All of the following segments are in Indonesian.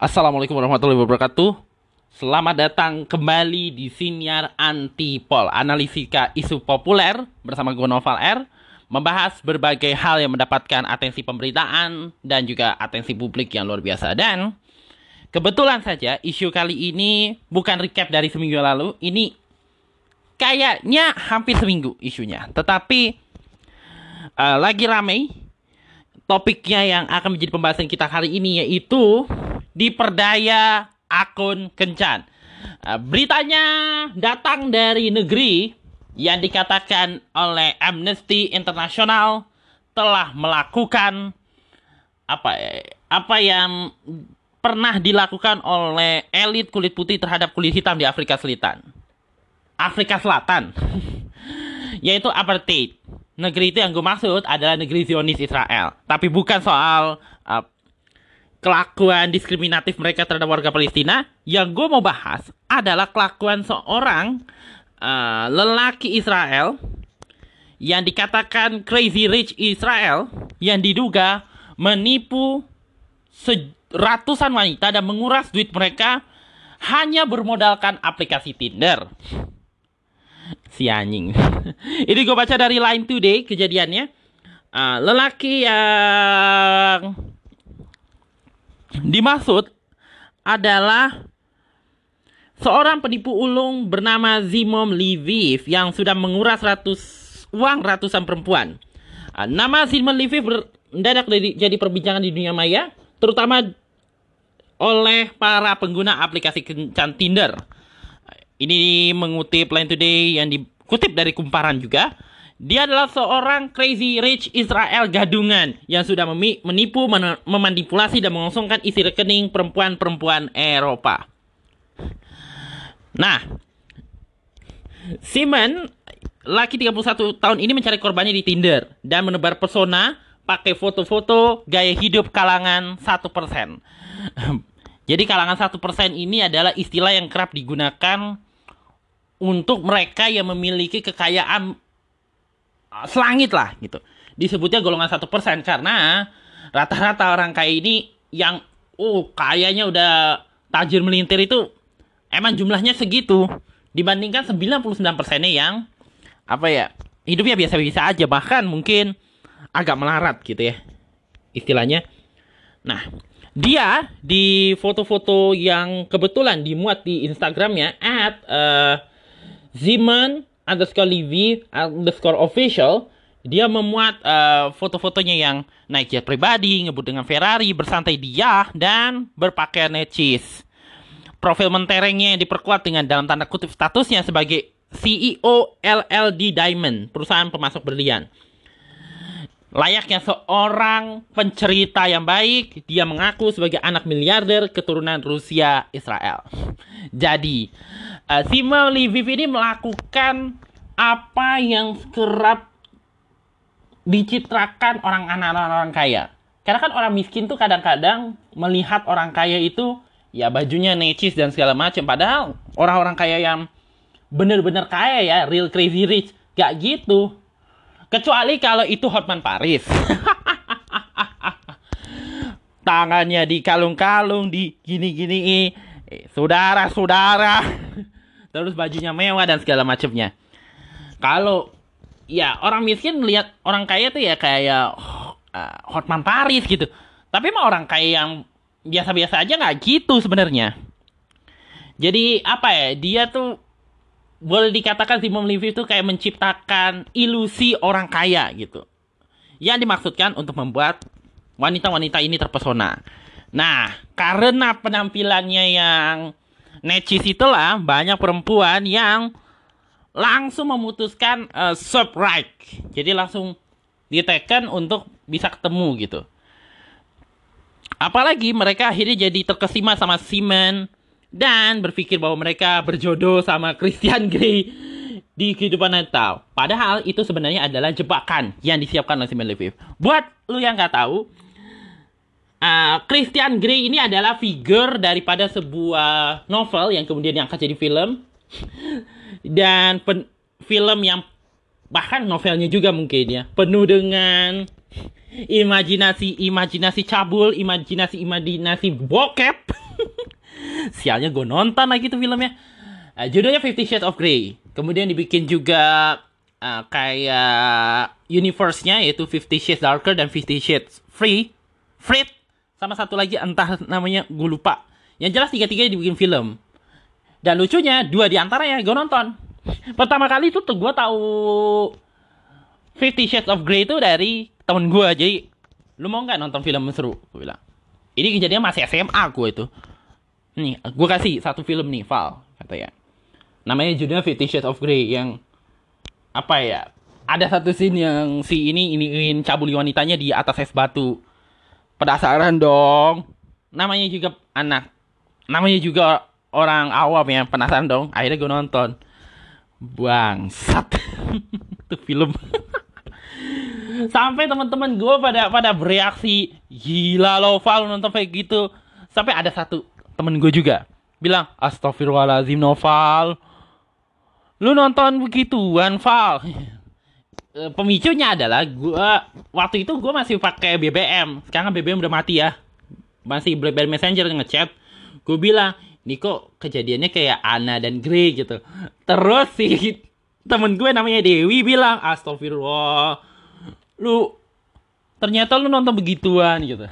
Assalamualaikum warahmatullahi wabarakatuh. Selamat datang kembali di Siniar Antipol, analisika isu populer bersama gue Noval R, membahas berbagai hal yang mendapatkan atensi pemberitaan dan juga atensi publik yang luar biasa. Dan kebetulan saja isu kali ini bukan recap dari seminggu lalu, ini kayaknya hampir seminggu isunya. Tetapi uh, lagi ramai topiknya yang akan menjadi pembahasan kita kali ini yaitu diperdaya akun kencan. Uh, beritanya datang dari negeri yang dikatakan oleh Amnesty International telah melakukan apa apa yang pernah dilakukan oleh elit kulit putih terhadap kulit hitam di Afrika Selatan. Afrika Selatan. Yaitu apartheid. Negeri itu yang gue maksud adalah negeri Zionis Israel. Tapi bukan soal uh, kelakuan diskriminatif mereka terhadap warga Palestina, yang gue mau bahas adalah kelakuan seorang uh, lelaki Israel yang dikatakan crazy rich Israel yang diduga menipu ratusan wanita dan menguras duit mereka hanya bermodalkan aplikasi Tinder. Si anjing. Ini gue baca dari Line Today kejadiannya. Uh, lelaki yang dimaksud adalah seorang penipu ulung bernama Zimom Liviv yang sudah menguras ratus uang ratusan perempuan. Uh, nama Zimom Liviv mendadak jadi perbincangan di dunia maya, terutama oleh para pengguna aplikasi kencan Tinder. Ini mengutip Line Today yang dikutip dari kumparan juga. Dia adalah seorang crazy rich Israel gadungan yang sudah menipu, memanipulasi dan mengosongkan isi rekening perempuan-perempuan Eropa. Nah, Simon, laki 31 tahun ini mencari korbannya di Tinder dan menebar pesona pakai foto-foto gaya hidup kalangan 1%. Jadi kalangan 1% ini adalah istilah yang kerap digunakan untuk mereka yang memiliki kekayaan Ah, selangit lah gitu. Disebutnya golongan satu persen karena rata-rata orang kaya ini yang oh kayaknya udah tajir melintir itu emang jumlahnya segitu dibandingkan 99 persennya yang apa ya hidupnya biasa-biasa aja bahkan mungkin agak melarat gitu ya istilahnya. Nah dia di foto-foto yang kebetulan dimuat di Instagramnya at uh, Ziman underscore Livy underscore official dia memuat uh, foto-fotonya yang naik jet pribadi, ngebut dengan Ferrari, bersantai dia, dan berpakaian necis. Profil menterengnya yang diperkuat dengan dalam tanda kutip statusnya sebagai CEO LLD Diamond, perusahaan pemasok berlian. Layaknya seorang pencerita yang baik, dia mengaku sebagai anak miliarder keturunan Rusia Israel. Jadi, uh, Sima Lviv ini melakukan apa yang kerap dicitrakan orang anak-anak orang kaya. Karena kan orang miskin tuh kadang-kadang melihat orang kaya itu ya bajunya necis dan segala macam. Padahal orang-orang kaya yang bener-bener kaya ya, real crazy rich, gak gitu. Kecuali kalau itu Hotman Paris. Tangannya di kalung-kalung, di gini-gini. Eh, saudara-saudara. Terus bajunya mewah dan segala macamnya kalau ya orang miskin melihat orang kaya tuh ya kayak uh, Hotman Paris gitu. Tapi mah orang kaya yang biasa-biasa aja nggak gitu sebenarnya. Jadi apa ya? Dia tuh boleh dikatakan Simon Levy itu kayak menciptakan ilusi orang kaya gitu. Yang dimaksudkan untuk membuat wanita-wanita ini terpesona. Nah, karena penampilannya yang necis itulah banyak perempuan yang langsung memutuskan uh, right Jadi langsung diteken untuk bisa ketemu gitu. Apalagi mereka akhirnya jadi terkesima sama Simon dan berpikir bahwa mereka berjodoh sama Christian Grey di kehidupan Natal. Padahal itu sebenarnya adalah jebakan yang disiapkan oleh Simon Leviev. Buat lu yang nggak tahu, uh, Christian Grey ini adalah figur daripada sebuah novel yang kemudian diangkat jadi film dan pen, film yang bahkan novelnya juga mungkin ya penuh dengan imajinasi imajinasi cabul imajinasi imajinasi bokep sialnya gue nonton lagi tuh filmnya. Uh, judulnya Fifty Shades of Grey. Kemudian dibikin juga uh, kayak universe-nya yaitu Fifty Shades Darker dan Fifty Shades Free. Freed sama satu lagi entah namanya gue lupa. Yang jelas tiga-tiganya dibikin film. Dan lucunya dua di antaranya gue nonton. Pertama kali itu tuh gue tahu Fifty Shades of Grey itu dari temen gue jadi lu mau nggak nonton film seru? Gue bilang. Ini kejadian masih SMA gue itu nih gue kasih satu film nih Val kata ya. Namanya judulnya Fifty Shades of Grey yang apa ya ada satu scene yang si ini ini ingin cabuli wanitanya di atas es batu. Penasaran dong. Namanya juga anak. Namanya juga orang awam yang penasaran dong. Akhirnya gue nonton. Bangsat. Itu film. Sampai teman-teman gue pada pada bereaksi gila lo Val nonton kayak gitu. Sampai ada satu temen gue juga. Bilang astagfirullahaladzim Noval lu nonton begituan Val e, pemicunya adalah gue waktu itu gue masih pakai BBM sekarang BBM udah mati ya. Masih BlackBerry Messenger ngechat. Gue bilang ini kok kejadiannya kayak Ana dan Grey gitu? Terus sih temen gue namanya Dewi bilang astagfirullah lu ternyata lu nonton begituan gitu.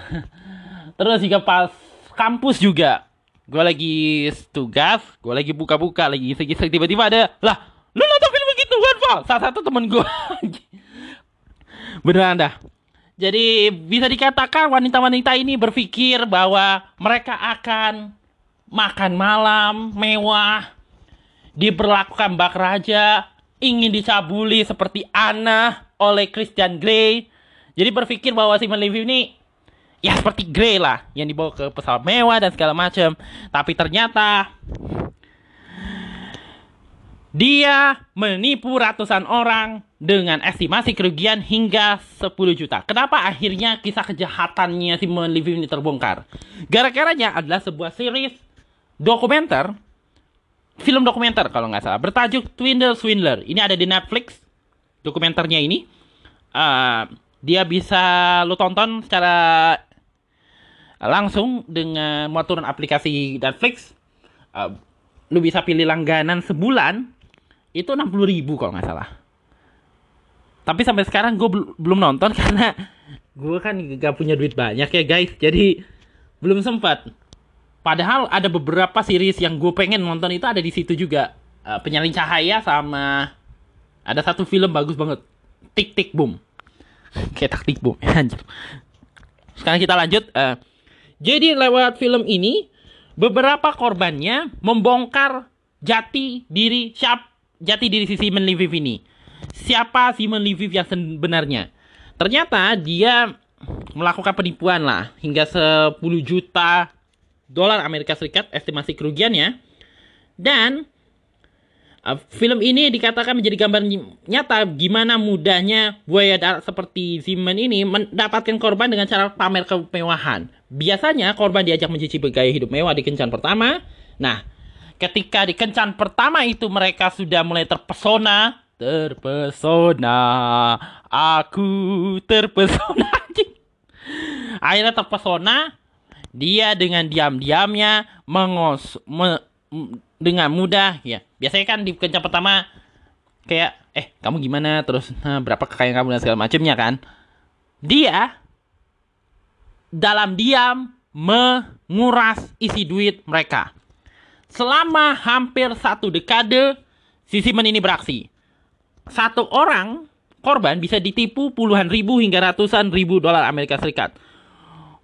Terus jika pas kampus juga gue lagi tugas gue lagi buka-buka lagi iseng-iseng. Tiba-tiba ada lah lu nonton film begituan Val salah satu temen gue beneran dah. Jadi bisa dikatakan wanita-wanita ini berpikir bahwa mereka akan makan malam mewah diperlakukan bak raja ingin dicabuli seperti Anna oleh Christian Grey. Jadi berpikir bahwa Simon Levy ini ya seperti Grey lah yang dibawa ke pesawat mewah dan segala macam. Tapi ternyata dia menipu ratusan orang dengan estimasi kerugian hingga 10 juta. Kenapa akhirnya kisah kejahatannya Simon Levy ini terbongkar? Gara-garanya adalah sebuah series dokumenter film dokumenter kalau nggak salah bertajuk Twindle Swindler. Ini ada di Netflix dokumenternya ini uh, dia bisa lo tonton secara langsung dengan mau turun aplikasi Netflix. Uh, lu bisa pilih langganan sebulan itu 60 ribu kalau nggak salah. Tapi sampai sekarang gue bel belum nonton karena gue kan gak punya duit banyak ya guys. Jadi belum sempat. Padahal ada beberapa series yang gue pengen nonton itu ada di situ juga. Uh, Penyalin Cahaya sama ada satu film bagus banget. Tik Tik Boom. Kayak taktik boom. Anjir. Sekarang kita lanjut. Uh, jadi lewat film ini beberapa korbannya membongkar jati diri siap jati diri si Simon Leviv ini. Siapa Simon Leviv yang sebenarnya? Ternyata dia melakukan penipuan lah hingga 10 juta dolar Amerika Serikat estimasi kerugiannya. Dan film ini dikatakan menjadi gambar nyata gimana mudahnya buaya darat seperti Simon ini mendapatkan korban dengan cara pamer kemewahan. Biasanya korban diajak mencicipi gaya hidup mewah di kencan pertama. Nah, ketika di kencan pertama itu mereka sudah mulai terpesona, terpesona, aku terpesona. Akhirnya terpesona, dia dengan diam-diamnya mengos me, dengan mudah ya biasanya kan di kencan pertama kayak eh kamu gimana? Terus nah, berapa kekayaan kamu? dan segala macamnya kan. Dia dalam diam menguras isi duit mereka. Selama hampir satu dekade si Simon ini beraksi. Satu orang korban bisa ditipu puluhan ribu hingga ratusan ribu dolar Amerika Serikat.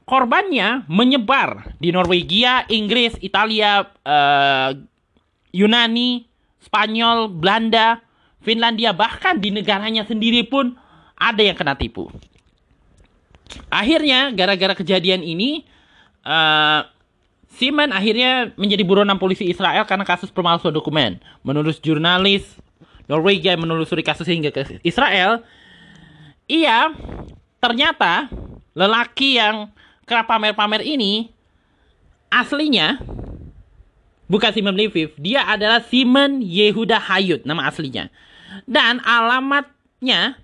Korbannya menyebar di Norwegia, Inggris, Italia, uh, Yunani, Spanyol, Belanda, Finlandia, bahkan di negaranya sendiri pun ada yang kena tipu. Akhirnya, gara-gara kejadian ini, uh, Simon akhirnya menjadi buronan polisi Israel karena kasus pemalsuan dokumen. Menurut jurnalis Norwegia yang menelusuri kasus hingga ke Israel, ia ternyata lelaki yang kerap pamer-pamer ini aslinya bukan Simon Leviv, dia adalah Simon Yehuda Hayut nama aslinya. Dan alamatnya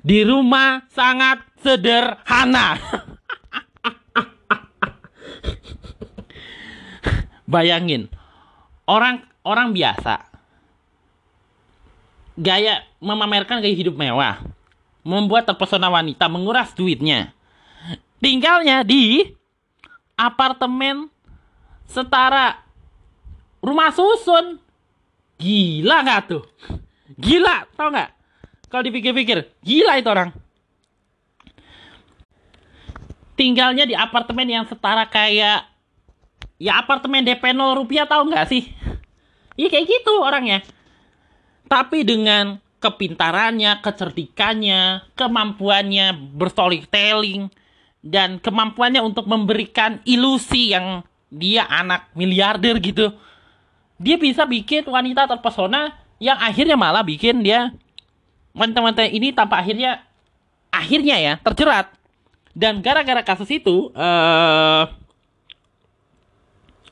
di rumah sangat sederhana. Bayangin, orang orang biasa gaya memamerkan gaya hidup mewah, membuat terpesona wanita, menguras duitnya. Tinggalnya di apartemen setara rumah susun. Gila nggak tuh? Gila, tau nggak? Kalau dipikir-pikir, gila itu orang. Tinggalnya di apartemen yang setara kayak ya apartemen DP 0 rupiah tahu nggak sih? Iya kayak gitu orangnya. Tapi dengan kepintarannya, kecerdikannya, kemampuannya berstorytelling, dan kemampuannya untuk memberikan ilusi yang dia anak miliarder gitu. Dia bisa bikin wanita terpesona yang akhirnya malah bikin dia wanita-wanita ini tanpa akhirnya akhirnya ya terjerat. Dan gara-gara kasus itu uh,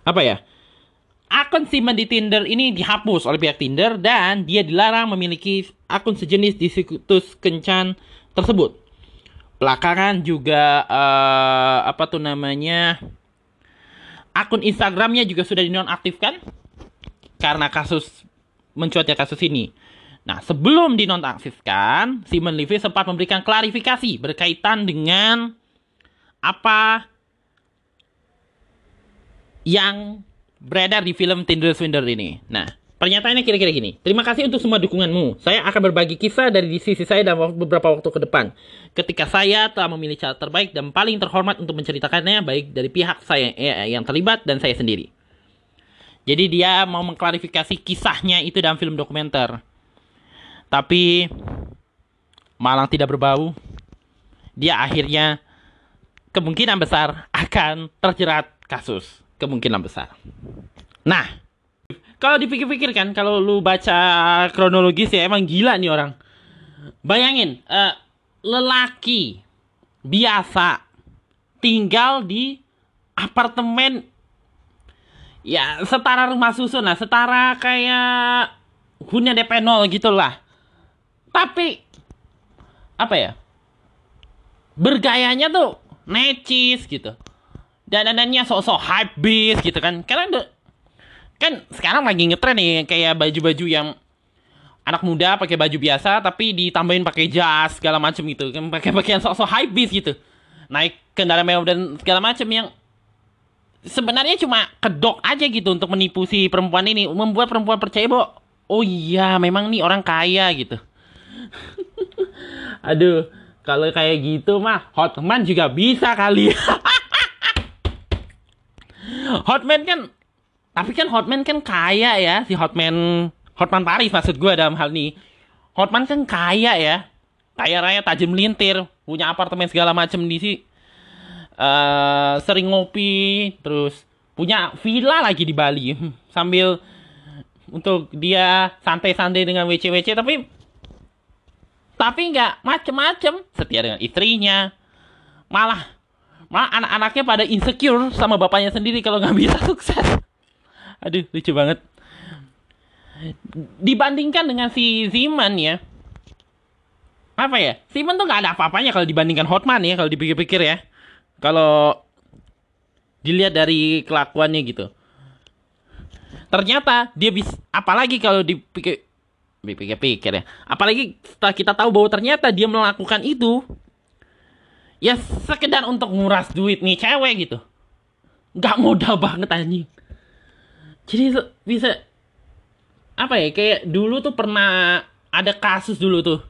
apa ya? Akun Simon di Tinder ini dihapus oleh pihak Tinder dan dia dilarang memiliki akun sejenis di situs kencan tersebut. Belakangan juga uh, apa tuh namanya akun Instagramnya juga sudah dinonaktifkan karena kasus mencuatnya kasus ini. Nah, sebelum dinonaktifkan, Simon Levy sempat memberikan klarifikasi berkaitan dengan apa yang beredar di film Tinder Swindler ini. Nah, pernyataannya kira-kira gini. Terima kasih untuk semua dukunganmu. Saya akan berbagi kisah dari sisi saya dalam beberapa waktu ke depan. Ketika saya telah memilih cara terbaik dan paling terhormat untuk menceritakannya, baik dari pihak saya eh, yang terlibat dan saya sendiri. Jadi dia mau mengklarifikasi kisahnya itu dalam film dokumenter. Tapi malang tidak berbau. Dia akhirnya kemungkinan besar akan terjerat kasus kemungkinan besar. Nah, kalau dipikir-pikir kan, kalau lu baca kronologis ya emang gila nih orang. Bayangin, uh, lelaki biasa tinggal di apartemen ya setara rumah susun lah, setara kayak hunian DP 0 gitu lah. Tapi apa ya? Bergayanya tuh necis gitu dan dandannya sok-sok hype beast gitu kan karena kan sekarang lagi ngetren nih kayak baju-baju yang anak muda pakai baju biasa tapi ditambahin pakai jas segala macem gitu. Kan pakai pakaian sok-sok hype beast gitu. Naik kendaraan mewah dan segala macem yang sebenarnya cuma kedok aja gitu untuk menipu si perempuan ini membuat perempuan percaya bahwa oh iya memang nih orang kaya gitu. Aduh kalau kayak gitu mah Hotman juga bisa kali. Hotman kan tapi kan Hotman kan kaya ya si Hotman Hotman Paris maksud gue dalam hal ini. Hotman kan kaya ya. Kaya raya tajam melintir punya apartemen segala macam di sini uh, sering ngopi terus punya villa lagi di Bali. Sambil untuk dia santai-santai dengan WC-WC tapi tapi nggak macem-macem. Setia dengan istrinya. Malah malah anak-anaknya pada insecure sama bapaknya sendiri kalau nggak bisa sukses aduh lucu banget. Dibandingkan dengan si Ziman ya. Apa ya? Ziman tuh nggak ada apa-apanya kalau dibandingkan Hotman ya kalau dipikir-pikir ya. Kalau dilihat dari kelakuannya gitu. Ternyata dia bisa apalagi kalau dipikir dipikir-pikir ya. Apalagi setelah kita tahu bahwa ternyata dia melakukan itu ya sekedar untuk nguras duit nih cewek gitu. Nggak modal banget anjing jadi bisa apa ya kayak dulu tuh pernah ada kasus dulu tuh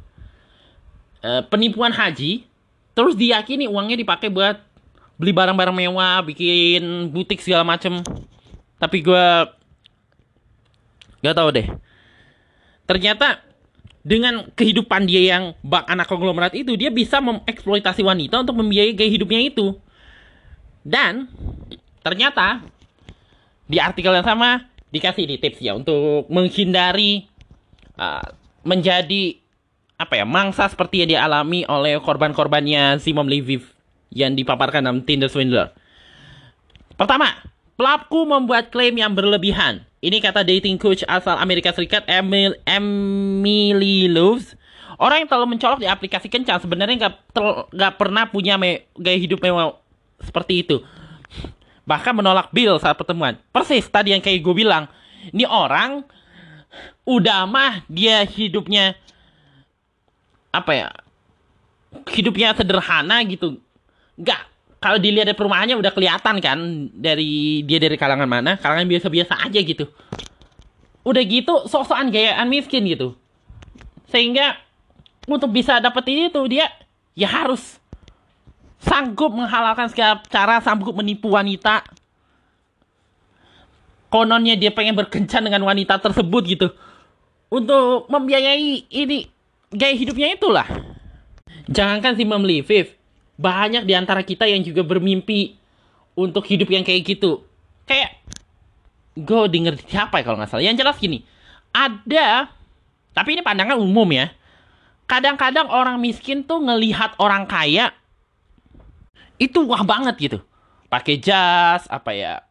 e, penipuan haji terus diyakini uangnya dipakai buat beli barang-barang mewah bikin butik segala macem. Tapi gue nggak tahu deh. Ternyata dengan kehidupan dia yang bak anak konglomerat itu dia bisa mengeksploitasi wanita untuk membiayai gaya hidupnya itu. Dan ternyata di artikel yang sama dikasih di tips ya untuk menghindari uh, menjadi apa ya mangsa seperti yang dialami oleh korban-korbannya Simon Leviv yang dipaparkan dalam Tinder Swindler. Pertama, pelaku membuat klaim yang berlebihan ini kata dating coach asal Amerika Serikat Emil, Emily Loves. Orang yang terlalu mencolok di aplikasi kencan sebenarnya nggak pernah punya me, gaya hidup mewah seperti itu. Bahkan menolak Bill saat pertemuan. Persis tadi yang kayak gue bilang. Ini orang udah mah dia hidupnya apa ya? Hidupnya sederhana gitu. Nggak kalau dilihat dari perumahannya udah kelihatan kan dari dia dari kalangan mana, kalangan biasa-biasa aja gitu. Udah gitu sok-sokan gayaan miskin gitu. Sehingga untuk bisa dapetin itu dia ya harus sanggup menghalalkan segala cara, sanggup menipu wanita. Kononnya dia pengen berkencan dengan wanita tersebut gitu. Untuk membiayai ini gaya hidupnya itulah. Jangankan si Mem Viv, banyak di antara kita yang juga bermimpi untuk hidup yang kayak gitu. Kayak gue denger siapa ya kalau nggak salah. Yang jelas gini, ada tapi ini pandangan umum ya. Kadang-kadang orang miskin tuh ngelihat orang kaya itu wah banget gitu. Pakai jas, apa ya?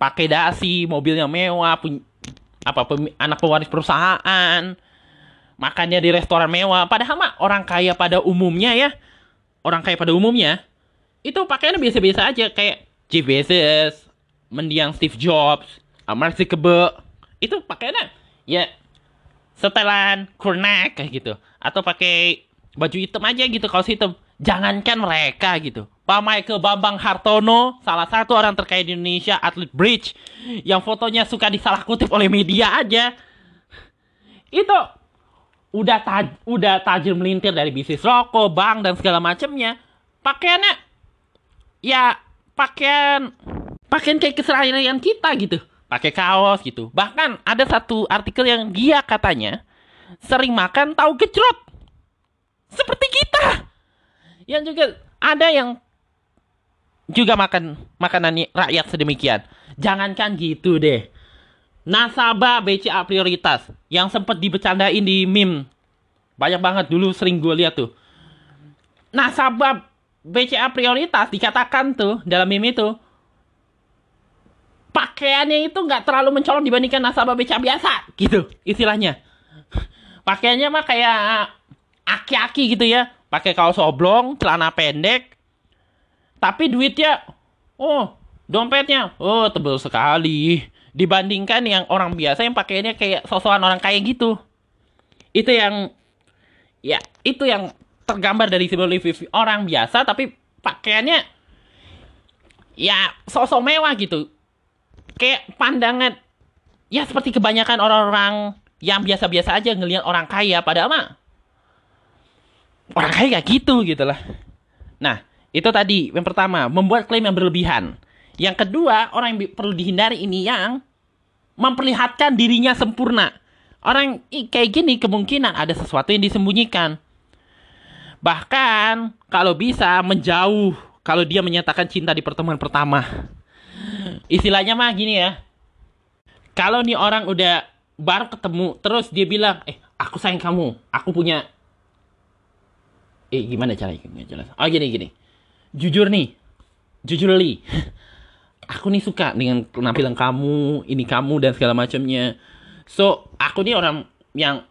Pakai dasi, mobilnya mewah, pun apa pem, anak pewaris perusahaan, makannya di restoran mewah. Padahal mah orang kaya pada umumnya ya, orang kaya pada umumnya itu pakaiannya biasa-biasa aja kayak Jeff Bezos, mendiang Steve Jobs, Mark Zuckerberg, itu pakaiannya ya setelan kurnak kayak gitu atau pakai baju hitam aja gitu kalau hitam jangankan mereka gitu Pak Michael Bambang Hartono salah satu orang terkaya di Indonesia atlet bridge yang fotonya suka disalah kutip oleh media aja itu udah taj udah tajir melintir dari bisnis rokok bank dan segala macamnya pakaiannya ya pakaian pakaian kayak keseharian kita gitu pakai kaos gitu. Bahkan ada satu artikel yang dia katanya sering makan tahu gejrot. Seperti kita. Yang juga ada yang juga makan makanan rakyat sedemikian. Jangankan gitu deh. Nasabah BCA prioritas yang sempat dibecandain di meme. Banyak banget dulu sering gue lihat tuh. Nasabah BCA prioritas dikatakan tuh dalam meme itu pakaiannya itu nggak terlalu mencolok dibandingkan nasabah beca biasa gitu istilahnya pakaiannya mah kayak aki-aki gitu ya pakai kaos oblong celana pendek tapi duitnya oh dompetnya oh tebel sekali. Dibandingkan yang orang biasa yang pakaiannya kayak sosokan orang kaya gitu. Itu yang ya itu yang tergambar dari simbol orang biasa tapi pakaiannya ya sosok mewah gitu. Kayak pandangan ya seperti kebanyakan orang-orang yang biasa-biasa aja ngelihat orang kaya. Padahal mah orang kaya gak gitu gitu lah. Nah, itu tadi yang pertama, membuat klaim yang berlebihan. Yang kedua, orang yang perlu dihindari ini yang memperlihatkan dirinya sempurna. Orang kayak gini kemungkinan ada sesuatu yang disembunyikan. Bahkan kalau bisa menjauh kalau dia menyatakan cinta di pertemuan pertama istilahnya mah gini ya kalau nih orang udah baru ketemu terus dia bilang eh aku sayang kamu aku punya eh gimana caranya jelas oh gini gini jujur nih jujur li aku nih suka dengan penampilan kamu ini kamu dan segala macamnya so aku nih orang yang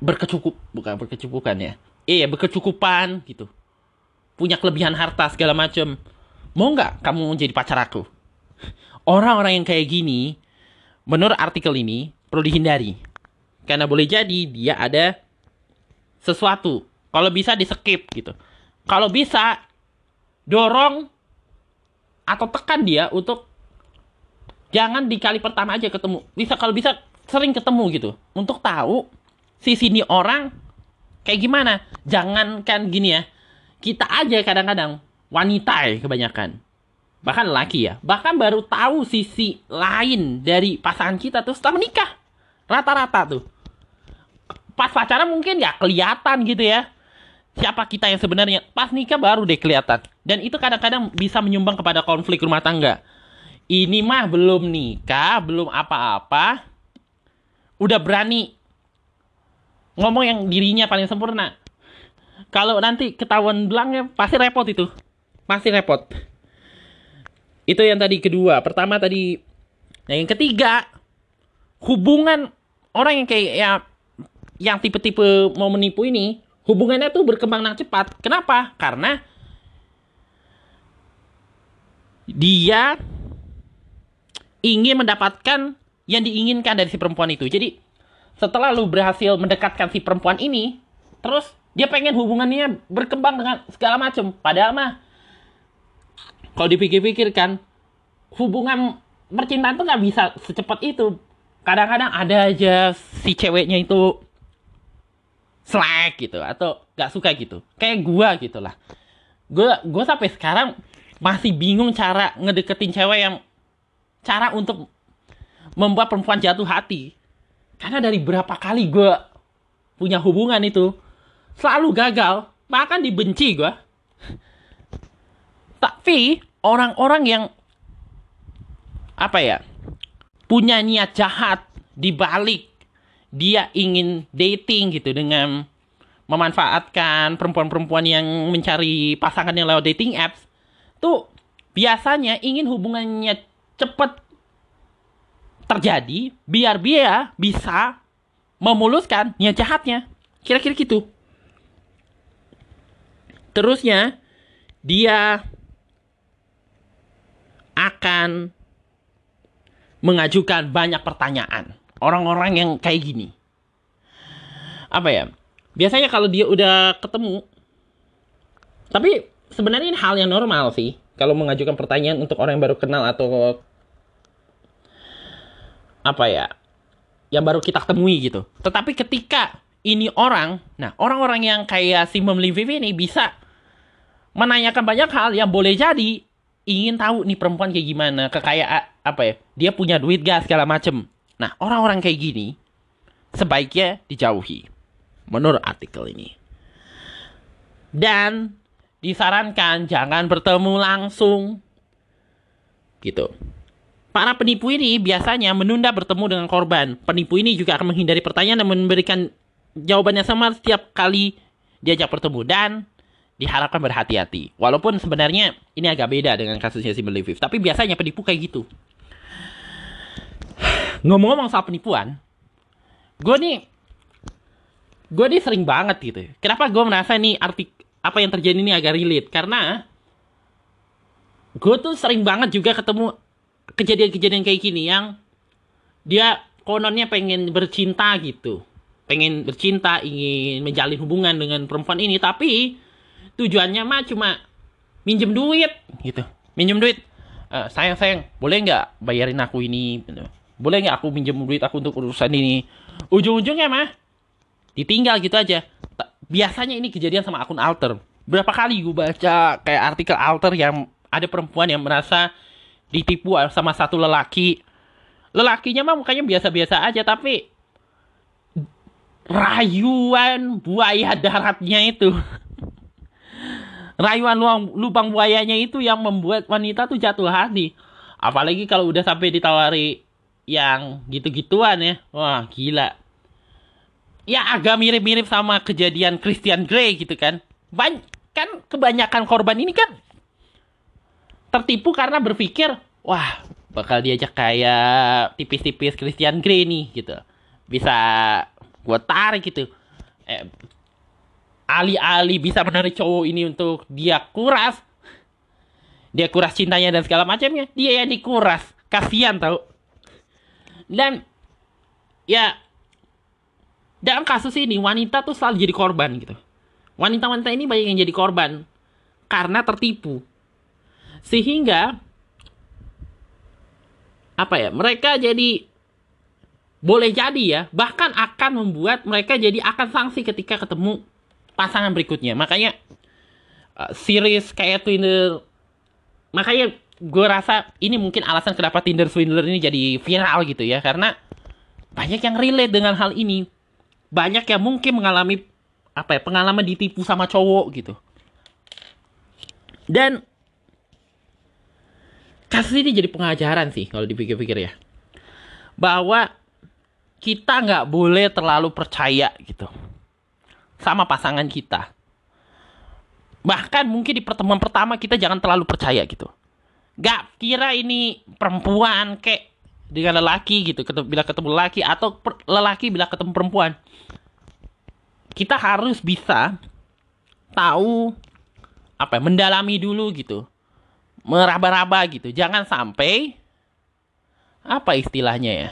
berkecukup bukan berkecukupan ya iya berkecukupan gitu punya kelebihan harta segala macam mau nggak kamu menjadi pacar aku? Orang-orang yang kayak gini, menurut artikel ini, perlu dihindari. Karena boleh jadi dia ada sesuatu. Kalau bisa di skip gitu. Kalau bisa, dorong atau tekan dia untuk jangan di kali pertama aja ketemu. Bisa kalau bisa sering ketemu gitu. Untuk tahu sisi ini orang kayak gimana. Jangankan gini ya. Kita aja kadang-kadang wanita ya kebanyakan bahkan laki ya bahkan baru tahu sisi lain dari pasangan kita tuh setelah menikah rata-rata tuh pas pacaran mungkin ya kelihatan gitu ya siapa kita yang sebenarnya pas nikah baru deh kelihatan dan itu kadang-kadang bisa menyumbang kepada konflik rumah tangga ini mah belum nikah belum apa-apa udah berani ngomong yang dirinya paling sempurna kalau nanti ketahuan belangnya pasti repot itu masih repot. Itu yang tadi kedua. Pertama tadi. Nah yang ketiga. Hubungan orang yang kayak ya yang tipe-tipe mau menipu ini hubungannya tuh berkembang dengan cepat. Kenapa? Karena dia ingin mendapatkan yang diinginkan dari si perempuan itu. Jadi setelah lu berhasil mendekatkan si perempuan ini, terus dia pengen hubungannya berkembang dengan segala macam. Padahal mah kalau dipikir-pikir kan hubungan percintaan tuh nggak bisa secepat itu. Kadang-kadang ada aja si ceweknya itu slack gitu atau nggak suka gitu. Kayak gua gitu lah. Gua gua sampai sekarang masih bingung cara ngedeketin cewek yang cara untuk membuat perempuan jatuh hati. Karena dari berapa kali gue punya hubungan itu selalu gagal, bahkan dibenci gue. Tapi orang-orang yang apa ya punya niat jahat di balik dia ingin dating gitu dengan memanfaatkan perempuan-perempuan yang mencari pasangan yang lewat dating apps tuh biasanya ingin hubungannya cepat terjadi biar dia bisa memuluskan niat jahatnya. Kira-kira gitu. Terusnya dia akan mengajukan banyak pertanyaan. Orang-orang yang kayak gini. Apa ya? Biasanya kalau dia udah ketemu tapi sebenarnya ini hal yang normal sih kalau mengajukan pertanyaan untuk orang yang baru kenal atau apa ya yang baru kita temui gitu. Tetapi ketika ini orang, nah orang-orang yang kayak si Memli Vivi ini bisa menanyakan banyak hal yang boleh jadi ingin tahu nih perempuan kayak gimana, kekayaan apa ya, dia punya duit gak segala macem. Nah orang-orang kayak gini sebaiknya dijauhi menurut artikel ini. Dan disarankan jangan bertemu langsung gitu. Para penipu ini biasanya menunda bertemu dengan korban. Penipu ini juga akan menghindari pertanyaan dan memberikan jawabannya sama setiap kali diajak bertemu dan diharapkan berhati-hati. Walaupun sebenarnya ini agak beda dengan kasusnya si Viv. Tapi biasanya penipu kayak gitu. Ngomong-ngomong soal penipuan, gue nih, gue nih sering banget gitu. Kenapa gue merasa nih artik apa yang terjadi ini agak relate? Karena gue tuh sering banget juga ketemu kejadian-kejadian kayak gini yang dia kononnya pengen bercinta gitu. Pengen bercinta ingin menjalin hubungan dengan perempuan ini tapi tujuannya mah cuma minjem duit gitu. Minjem duit. Uh, sayang sayang boleh nggak bayarin aku ini boleh nggak aku minjem duit aku untuk urusan ini ujung-ujungnya mah ditinggal gitu aja biasanya ini kejadian sama akun alter berapa kali gue baca kayak artikel alter yang ada perempuan yang merasa ditipu sama satu lelaki. Lelakinya mah mukanya biasa-biasa aja tapi rayuan buaya daratnya itu. rayuan lubang, lubang buayanya itu yang membuat wanita tuh jatuh hati. Apalagi kalau udah sampai ditawari yang gitu-gituan ya. Wah, gila. Ya agak mirip-mirip sama kejadian Christian Grey gitu kan. Ban kan kebanyakan korban ini kan tertipu karena berpikir wah bakal diajak kayak tipis-tipis Christian Grey nih gitu bisa gue tarik gitu eh, alih-alih bisa menarik cowok ini untuk dia kuras dia kuras cintanya dan segala macamnya dia yang dikuras kasihan tau dan ya dalam kasus ini wanita tuh selalu jadi korban gitu wanita-wanita ini banyak yang jadi korban karena tertipu sehingga apa ya? Mereka jadi boleh jadi ya, bahkan akan membuat mereka jadi akan sanksi ketika ketemu pasangan berikutnya. Makanya uh, series kayak Tinder makanya gue rasa ini mungkin alasan kenapa Tinder Swindler ini jadi viral gitu ya. Karena banyak yang relate dengan hal ini. Banyak yang mungkin mengalami apa ya pengalaman ditipu sama cowok gitu. Dan kasus ini jadi pengajaran sih kalau dipikir-pikir ya. Bahwa kita nggak boleh terlalu percaya gitu sama pasangan kita. Bahkan mungkin di pertemuan pertama kita jangan terlalu percaya gitu nggak kira ini perempuan kayak dengan lelaki gitu bila ketemu lelaki atau lelaki bila ketemu perempuan. Kita harus bisa tahu apa ya, mendalami dulu gitu. Meraba-raba gitu. Jangan sampai apa istilahnya ya?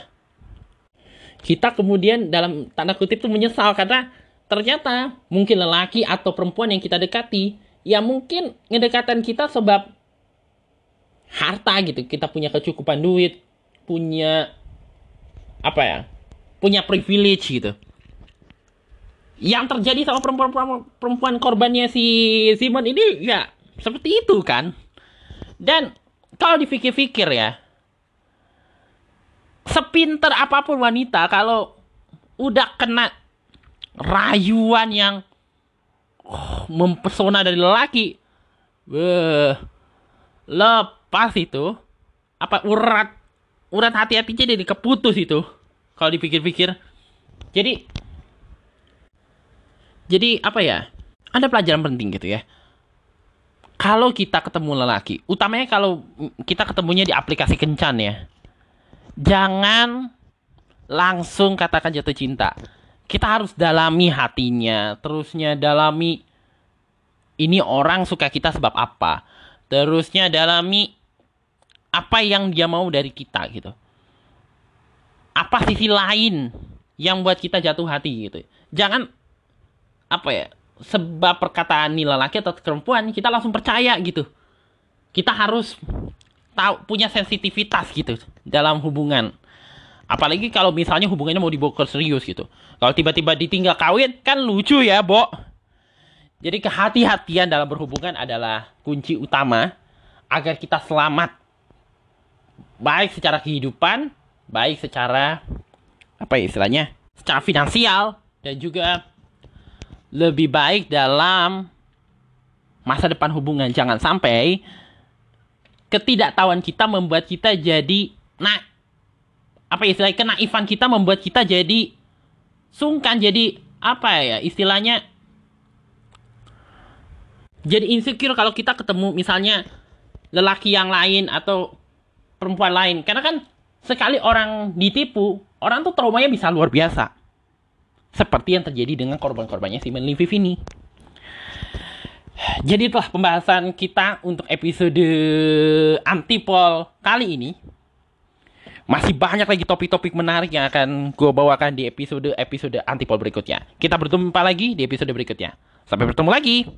Kita kemudian dalam tanda kutip tuh menyesal karena ternyata mungkin lelaki atau perempuan yang kita dekati ya mungkin ngedekatan kita sebab harta gitu. Kita punya kecukupan duit punya apa ya punya privilege gitu. Yang terjadi sama perempuan perempuan korbannya si Simon ini ya seperti itu kan. Dan kalau dipikir-pikir ya sepinter apa pun wanita kalau udah kena rayuan yang oh, mempesona dari lelaki, beh, lepas itu apa urat urat hati-hatinya jadi keputus itu kalau dipikir-pikir. Jadi jadi apa ya? Ada pelajaran penting gitu ya. Kalau kita ketemu lelaki, utamanya kalau kita ketemunya di aplikasi kencan ya jangan langsung katakan jatuh cinta. Kita harus dalami hatinya, terusnya dalami ini orang suka kita sebab apa. Terusnya dalami apa yang dia mau dari kita gitu. Apa sisi lain yang buat kita jatuh hati gitu. Jangan apa ya, sebab perkataan nih lelaki atau perempuan kita langsung percaya gitu. Kita harus tahu punya sensitivitas gitu dalam hubungan. Apalagi kalau misalnya hubungannya mau dibawa ke serius gitu. Kalau tiba-tiba ditinggal kawin kan lucu ya, Bo. Jadi kehati-hatian dalam berhubungan adalah kunci utama agar kita selamat. Baik secara kehidupan, baik secara apa ya istilahnya? Secara finansial dan juga lebih baik dalam masa depan hubungan. Jangan sampai ketidaktahuan kita membuat kita jadi nah apa istilahnya kenaifan kita membuat kita jadi sungkan jadi apa ya istilahnya jadi insecure kalau kita ketemu misalnya lelaki yang lain atau perempuan lain karena kan sekali orang ditipu orang tuh traumanya bisa luar biasa seperti yang terjadi dengan korban-korbannya si Liviv ini jadi itulah pembahasan kita untuk episode antipol kali ini. Masih banyak lagi topik-topik menarik yang akan gue bawakan di episode-episode antipol berikutnya. Kita bertemu lagi di episode berikutnya. Sampai bertemu lagi.